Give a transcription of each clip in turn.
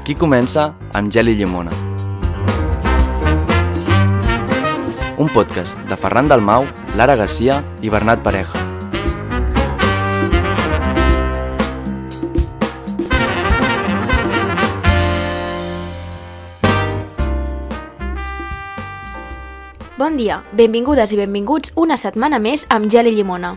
Aquí comença amb gel i llimona. Un podcast de Ferran Dalmau, Lara Garcia i Bernat Pareja. Bon dia, benvingudes i benvinguts una setmana més amb Gel i Llimona.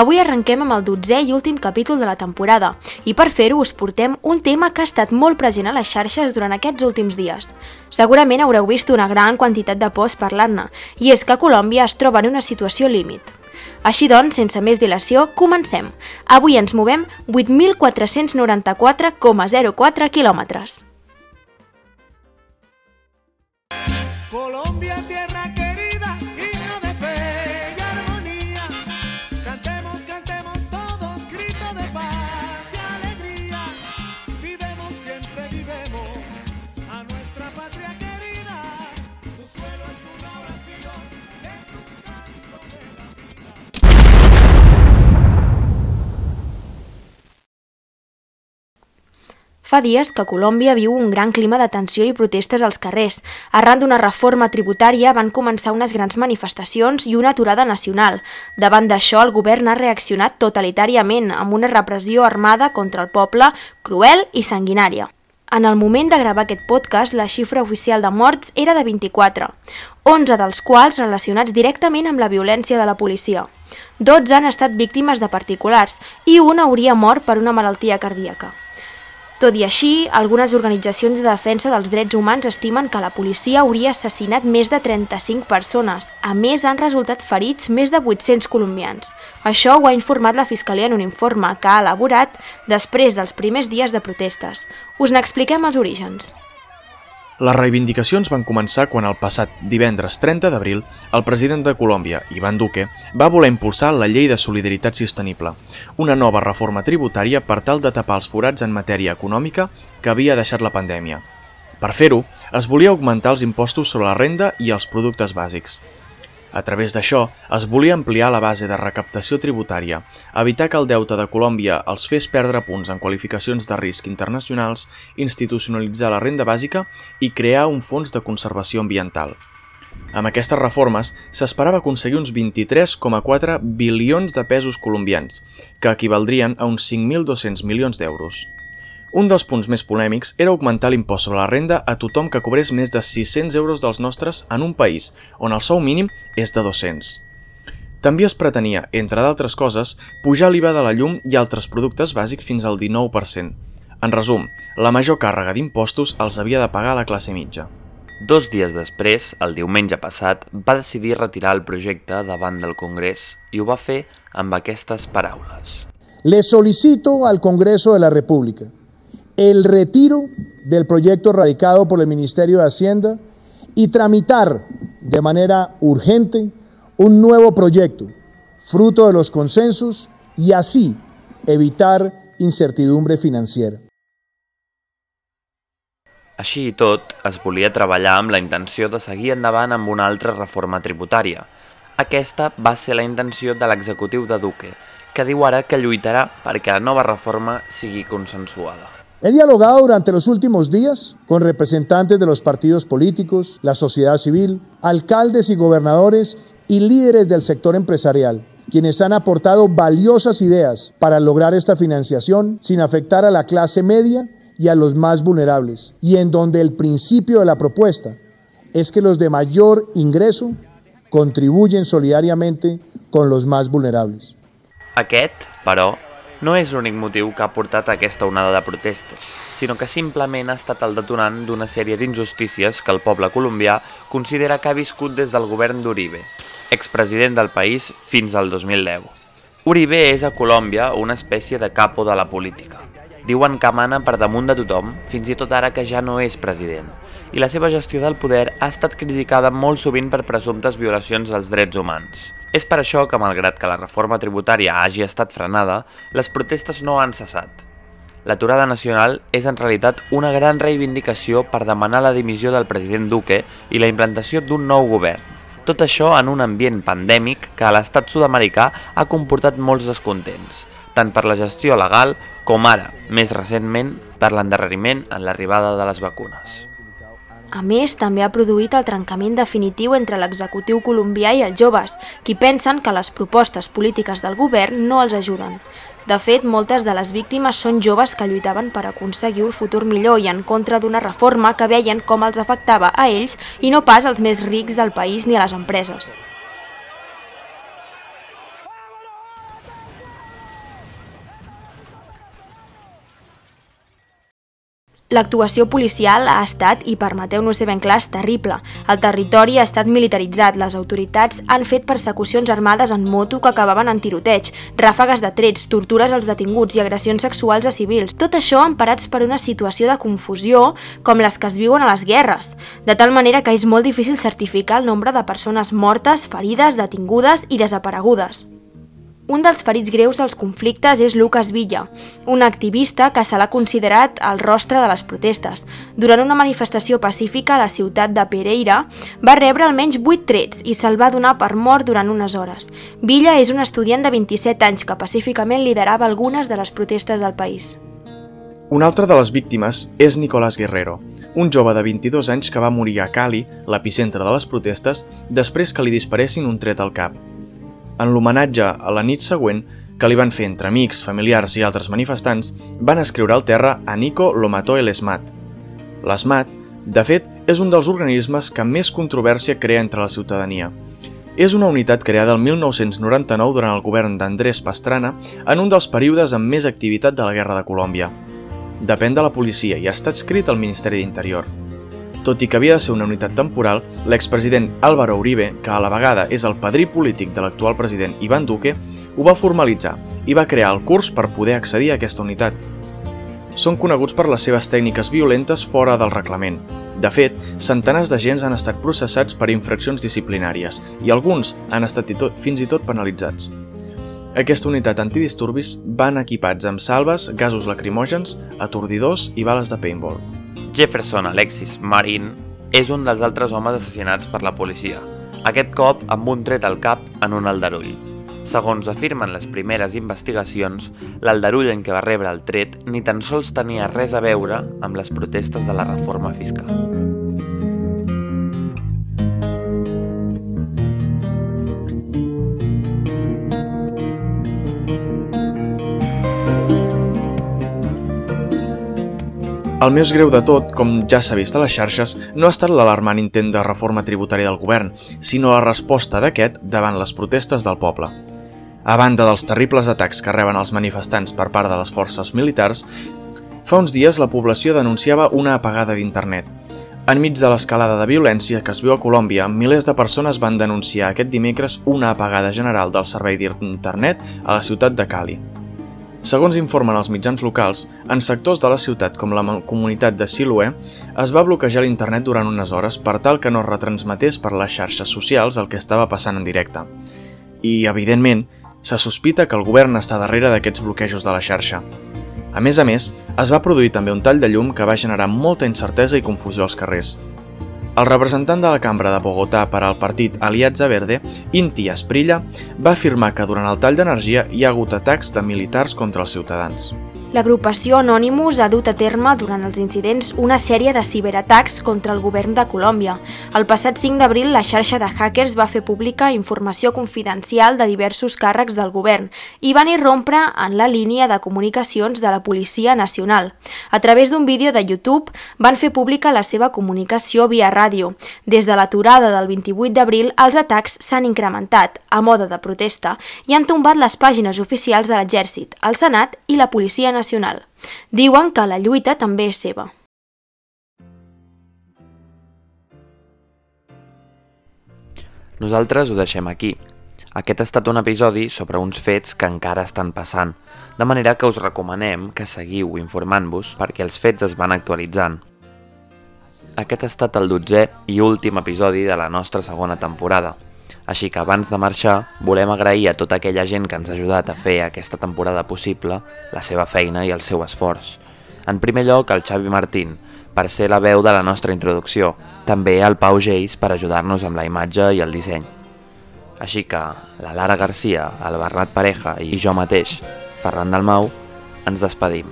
Avui arrenquem amb el dotzè i últim capítol de la temporada i per fer-ho us portem un tema que ha estat molt present a les xarxes durant aquests últims dies. Segurament haureu vist una gran quantitat de posts parlant-ne i és que Colòmbia es troba en una situació límit. Així doncs, sense més dilació, comencem. Avui ens movem 8.494,04 quilòmetres. Colombia, Fa dies que Colòmbia viu un gran clima de tensió i protestes als carrers. Arran d'una reforma tributària van començar unes grans manifestacions i una aturada nacional. Davant d'això, el govern ha reaccionat totalitàriament amb una repressió armada contra el poble cruel i sanguinària. En el moment de gravar aquest podcast, la xifra oficial de morts era de 24, 11 dels quals relacionats directament amb la violència de la policia. 12 han estat víctimes de particulars i un hauria mort per una malaltia cardíaca. Tot i així, algunes organitzacions de defensa dels drets humans estimen que la policia hauria assassinat més de 35 persones. A més, han resultat ferits més de 800 colombians. Això ho ha informat la Fiscalia en un informe que ha elaborat després dels primers dies de protestes. Us n'expliquem els orígens. Les reivindicacions van començar quan el passat divendres 30 d'abril el president de Colòmbia, Iván Duque, va voler impulsar la Llei de Solidaritat Sostenible, una nova reforma tributària per tal de tapar els forats en matèria econòmica que havia deixat la pandèmia. Per fer-ho, es volia augmentar els impostos sobre la renda i els productes bàsics. A través d'això, es volia ampliar la base de recaptació tributària, evitar que el deute de Colòmbia els fes perdre punts en qualificacions de risc internacionals, institucionalitzar la renda bàsica i crear un fons de conservació ambiental. Amb aquestes reformes s'esperava aconseguir uns 23,4 bilions de pesos colombians, que equivaldrien a uns 5.200 milions d'euros. Un dels punts més polèmics era augmentar l'impost sobre la renda a tothom que cobrés més de 600 euros dels nostres en un país on el sou mínim és de 200. També es pretenia, entre d'altres coses, pujar l'IVA de la llum i altres productes bàsics fins al 19%. En resum, la major càrrega d'impostos els havia de pagar la classe mitja. Dos dies després, el diumenge passat, va decidir retirar el projecte davant del Congrés i ho va fer amb aquestes paraules. Le solicito al Congreso de la República el retiro del proyecto radicado por el Ministerio de Hacienda y tramitar de manera urgente un nuevo proyecto, fruto de los consensos, y así evitar incertidumbre financiera. Així i tot, es volia treballar amb la intenció de seguir endavant amb una altra reforma tributària. Aquesta va ser la intenció de l'executiu de Duque, que diu ara que lluitarà perquè la nova reforma sigui consensuada. He dialogado durante los últimos días con representantes de los partidos políticos, la sociedad civil, alcaldes y gobernadores y líderes del sector empresarial, quienes han aportado valiosas ideas para lograr esta financiación sin afectar a la clase media y a los más vulnerables, y en donde el principio de la propuesta es que los de mayor ingreso contribuyen solidariamente con los más vulnerables. Aquest, però, no és l'únic motiu que ha portat a aquesta onada de protestes, sinó que simplement ha estat el detonant d'una sèrie d'injustícies que el poble colombià considera que ha viscut des del govern d'Uribe, expresident del país fins al 2010. Uribe és a Colòmbia una espècie de capo de la política. Diuen que mana per damunt de tothom, fins i tot ara que ja no és president, i la seva gestió del poder ha estat criticada molt sovint per presumptes violacions dels drets humans. És per això que, malgrat que la reforma tributària hagi estat frenada, les protestes no han cessat. L'aturada nacional és en realitat una gran reivindicació per demanar la dimissió del president Duque i la implantació d'un nou govern. Tot això en un ambient pandèmic que a l'estat sud-americà ha comportat molts descontents, tant per la gestió legal com ara, més recentment, per l'endarreriment en l'arribada de les vacunes. A més, també ha produït el trencament definitiu entre l'executiu colombià i els joves, qui pensen que les propostes polítiques del govern no els ajuden. De fet, moltes de les víctimes són joves que lluitaven per aconseguir un futur millor i en contra d'una reforma que veien com els afectava a ells i no pas als més rics del país ni a les empreses. L'actuació policial ha estat, i permeteu-nos ser ben clars, terrible. El territori ha estat militaritzat, les autoritats han fet persecucions armades en moto que acabaven en tiroteig, ràfegues de trets, tortures als detinguts i agressions sexuals a civils. Tot això emparats per una situació de confusió com les que es viuen a les guerres, de tal manera que és molt difícil certificar el nombre de persones mortes, ferides, detingudes i desaparegudes. Un dels ferits greus dels conflictes és Lucas Villa, un activista que se l'ha considerat el rostre de les protestes. Durant una manifestació pacífica a la ciutat de Pereira, va rebre almenys 8 trets i se'l va donar per mort durant unes hores. Villa és un estudiant de 27 anys que pacíficament liderava algunes de les protestes del país. Una altra de les víctimes és Nicolás Guerrero, un jove de 22 anys que va morir a Cali, l'epicentre de les protestes, després que li disparessin un tret al cap en l'homenatge a la nit següent que li van fer entre amics, familiars i altres manifestants, van escriure al terra a Nico lo mató el ESMAT. L'ESMAT, de fet, és un dels organismes que més controvèrsia crea entre la ciutadania. És una unitat creada el 1999 durant el govern d'Andrés Pastrana en un dels períodes amb més activitat de la Guerra de Colòmbia. Depèn de la policia i està escrit al Ministeri d'Interior. Tot i que havia de ser una unitat temporal, l'expresident Álvaro Uribe, que a la vegada és el padrí polític de l'actual president Iván Duque, ho va formalitzar i va crear el curs per poder accedir a aquesta unitat. Són coneguts per les seves tècniques violentes fora del reglament. De fet, centenars d'agents han estat processats per infraccions disciplinàries i alguns han estat i tot, fins i tot penalitzats. Aquesta unitat antidisturbis van equipats amb salves, gasos lacrimògens, atordidors i bales de paintball. Jefferson Alexis Marin és un dels altres homes assassinats per la policia, aquest cop amb un tret al cap en un aldarull. Segons afirmen les primeres investigacions, l'aldarull en què va rebre el tret ni tan sols tenia res a veure amb les protestes de la reforma fiscal. El més greu de tot, com ja s'ha vist a les xarxes, no ha estat l'alarmant intent de reforma tributària del govern, sinó la resposta d'aquest davant les protestes del poble. A banda dels terribles atacs que reben els manifestants per part de les forces militars, fa uns dies la població denunciava una apagada d'internet. Enmig de l'escalada de violència que es viu a Colòmbia, milers de persones van denunciar aquest dimecres una apagada general del servei d'internet a la ciutat de Cali. Segons informen els mitjans locals, en sectors de la ciutat com la comunitat de Siloé es va bloquejar l'internet durant unes hores per tal que no retransmetés per les xarxes socials el que estava passant en directe. I, evidentment, se sospita que el govern està darrere d'aquests bloquejos de la xarxa. A més a més, es va produir també un tall de llum que va generar molta incertesa i confusió als carrers. El representant de la cambra de Bogotà per al partit Alianza Verde, Inti Esprilla, va afirmar que durant el tall d'energia hi ha hagut atacs de militars contra els ciutadans. L'agrupació Anonymous ha dut a terme durant els incidents una sèrie de ciberatacs contra el govern de Colòmbia. El passat 5 d'abril, la xarxa de hackers va fer pública informació confidencial de diversos càrrecs del govern i van irrompre en la línia de comunicacions de la Policia Nacional. A través d'un vídeo de YouTube van fer pública la seva comunicació via ràdio. Des de l'aturada del 28 d'abril, els atacs s'han incrementat, a moda de protesta, i han tombat les pàgines oficials de l'Exèrcit, el Senat i la Policia Nacional nacional. Diuen que la lluita també és seva. Nosaltres ho deixem aquí. Aquest ha estat un episodi sobre uns fets que encara estan passant, de manera que us recomanem que seguiu informant-vos perquè els fets es van actualitzant. Aquest ha estat el dotzè i últim episodi de la nostra segona temporada, així que abans de marxar, volem agrair a tota aquella gent que ens ha ajudat a fer aquesta temporada possible, la seva feina i el seu esforç. En primer lloc, al Xavi Martín, per ser la veu de la nostra introducció, també al Pau Geis per ajudar-nos amb la imatge i el disseny. Així que la Lara Garcia, el Bernat Pareja i jo mateix, Ferran Dalmau, ens despedim.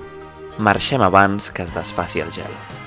Marxem abans que es desfaci el gel.